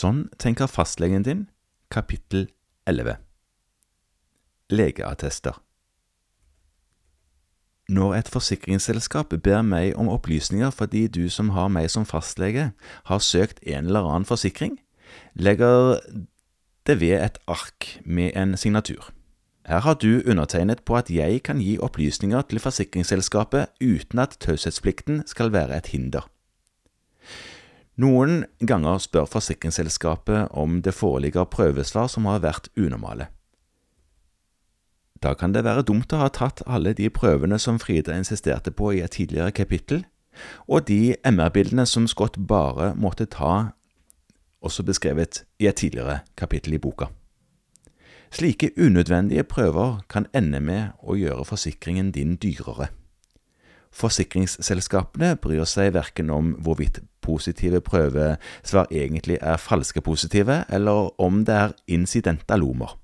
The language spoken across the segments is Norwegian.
Sånn tenker fastlegen din, kapittel 11 Legeattester Når et forsikringsselskap ber meg om opplysninger fordi du som har meg som fastlege, har søkt en eller annen forsikring, legger det ved et ark med en signatur. Her har du undertegnet på at jeg kan gi opplysninger til forsikringsselskapet uten at taushetsplikten skal være et hinder. Noen ganger spør forsikringsselskapet om det foreligger prøvesvar som har vært unormale. Da kan det være dumt å ha tatt alle de prøvene som Frida insisterte på i et tidligere kapittel, og de MR-bildene som Scott bare måtte ta, også beskrevet i et tidligere kapittel i boka. Slike unødvendige prøver kan ende med å gjøre forsikringen din dyrere. Forsikringsselskapene bryr seg verken om hvorvidt positive prøvesvar egentlig er falske positive, eller om det er incidentalomer.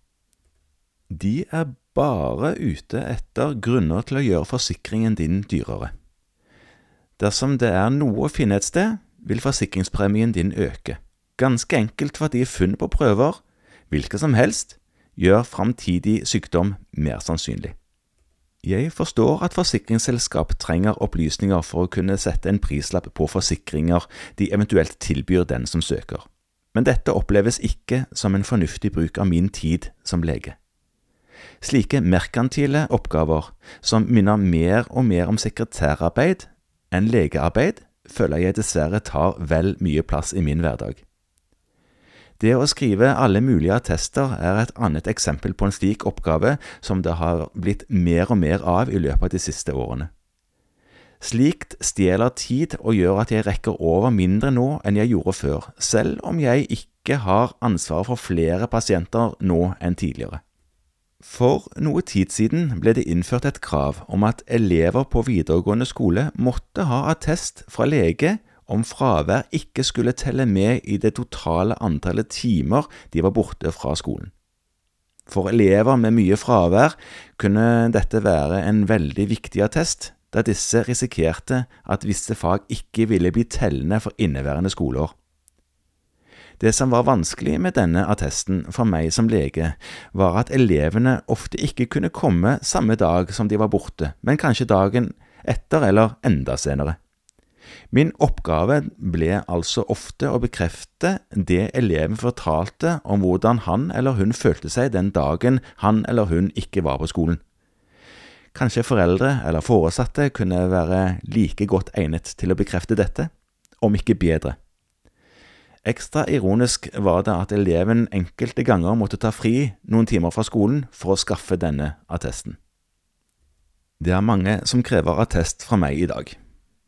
De er bare ute etter grunner til å gjøre forsikringen din dyrere. Dersom det er noe å finne et sted, vil forsikringspremien din øke, ganske enkelt fordi funn på prøver, hvilke som helst, gjør framtidig sykdom mer sannsynlig. Jeg forstår at forsikringsselskap trenger opplysninger for å kunne sette en prislapp på forsikringer de eventuelt tilbyr den som søker, men dette oppleves ikke som en fornuftig bruk av min tid som lege. Slike merkantile oppgaver, som minner mer og mer om sekretærarbeid enn legearbeid, føler jeg dessverre tar vel mye plass i min hverdag. Det å skrive alle mulige attester er et annet eksempel på en slik oppgave som det har blitt mer og mer av i løpet av de siste årene. Slikt stjeler tid og gjør at jeg rekker over mindre nå enn jeg gjorde før, selv om jeg ikke har ansvaret for flere pasienter nå enn tidligere. For noe tid siden ble det innført et krav om at elever på videregående skole måtte ha attest fra lege om fravær ikke skulle telle med i det totale antallet timer de var borte fra skolen. For elever med mye fravær kunne dette være en veldig viktig attest, da disse risikerte at visse fag ikke ville bli tellende for inneværende skoleår. Det som var vanskelig med denne attesten for meg som lege, var at elevene ofte ikke kunne komme samme dag som de var borte, men kanskje dagen etter eller enda senere. Min oppgave ble altså ofte å bekrefte det eleven fortalte om hvordan han eller hun følte seg den dagen han eller hun ikke var på skolen. Kanskje foreldre eller foresatte kunne være like godt egnet til å bekrefte dette, om ikke bedre. Ekstra ironisk var det at eleven enkelte ganger måtte ta fri noen timer fra skolen for å skaffe denne attesten. Det er mange som krever attest fra meg i dag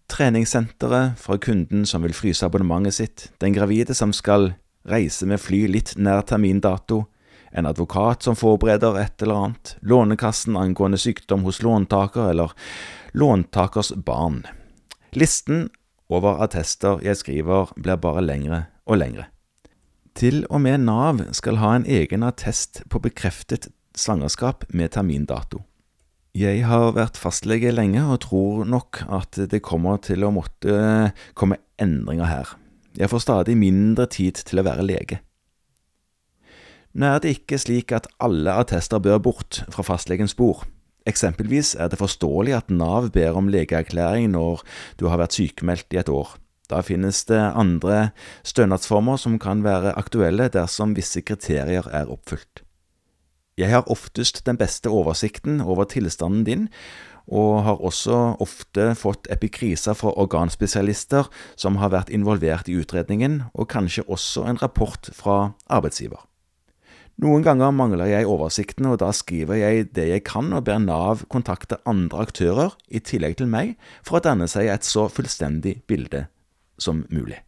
treningssenteret fra kunden som vil fryse abonnementet sitt, den gravide som skal reise med fly litt nær termindato, en advokat som forbereder et eller annet, Lånekassen angående sykdom hos låntaker eller låntakers barn. Listen over attester jeg skriver, blir bare lengre og lengre. Til og med Nav skal ha en egen attest på bekreftet svangerskap med termindato. Jeg har vært fastlege lenge og tror nok at det kommer til å måtte komme endringer her. Jeg får stadig mindre tid til å være lege. Nå er det ikke slik at alle attester bør bort fra fastlegens bord. Eksempelvis er det forståelig at Nav ber om legeerklæring når du har vært sykemeldt i et år. Da finnes det andre stønadsformer som kan være aktuelle dersom visse kriterier er oppfylt. Jeg har oftest den beste oversikten over tilstanden din, og har også ofte fått epikriser fra organspesialister som har vært involvert i utredningen, og kanskje også en rapport fra arbeidsgiver. Noen ganger mangler jeg oversikten, og da skriver jeg det jeg kan og ber Nav kontakte andre aktører i tillegg til meg for å danne seg et så fullstendig bilde som mulig.